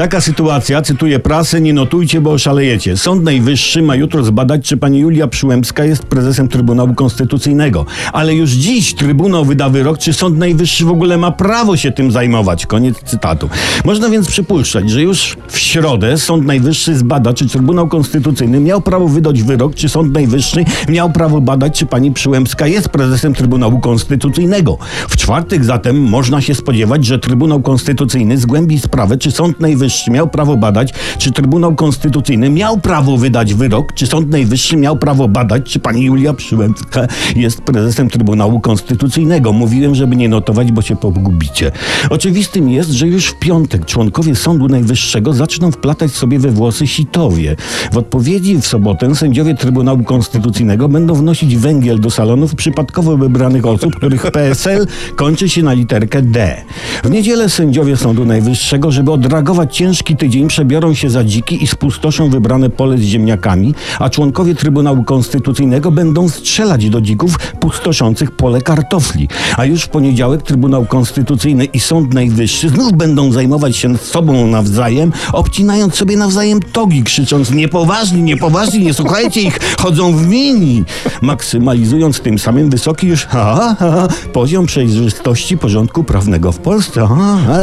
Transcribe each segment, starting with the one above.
Taka sytuacja, cytuję prasę, nie notujcie, bo oszalejecie. Sąd Najwyższy ma jutro zbadać, czy pani Julia Przyłębska jest prezesem Trybunału Konstytucyjnego. Ale już dziś Trybunał wyda wyrok, czy Sąd Najwyższy w ogóle ma prawo się tym zajmować. Koniec cytatu. Można więc przypuszczać, że już w środę Sąd Najwyższy zbada, czy Trybunał Konstytucyjny miał prawo wydać wyrok, czy Sąd Najwyższy miał prawo badać, czy pani Przyłębska jest prezesem Trybunału Konstytucyjnego. W czwartek zatem można się spodziewać, że Trybunał Konstytucyjny zgłębi sprawę, czy Sąd Najwyższy miał prawo badać, czy Trybunał Konstytucyjny miał prawo wydać wyrok, czy Sąd Najwyższy miał prawo badać, czy pani Julia Przyłębska jest prezesem Trybunału Konstytucyjnego. Mówiłem, żeby nie notować, bo się pogubicie. Oczywistym jest, że już w piątek członkowie Sądu Najwyższego zaczną wplatać sobie we włosy sitowie. W odpowiedzi w sobotę sędziowie Trybunału Konstytucyjnego będą wnosić węgiel do salonów przypadkowo wybranych osób, których PSL kończy się na literkę D. W niedzielę sędziowie Sądu Najwyższego, żeby odreagować ciężki tydzień, przebiorą się za dziki i spustoszą wybrane pole z ziemniakami, a członkowie Trybunału Konstytucyjnego będą strzelać do dzików pustoszących pole kartofli. A już w poniedziałek Trybunał Konstytucyjny i Sąd Najwyższy znów będą zajmować się sobą nawzajem, obcinając sobie nawzajem togi, krzycząc niepoważni, niepoważni, nie słuchajcie ich, chodzą w mini, maksymalizując tym samym wysoki już ha, ha, poziom przejrzystości porządku prawnego w Polsce. Ha, ha,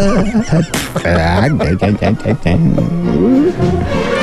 ha. dun, dun, dun.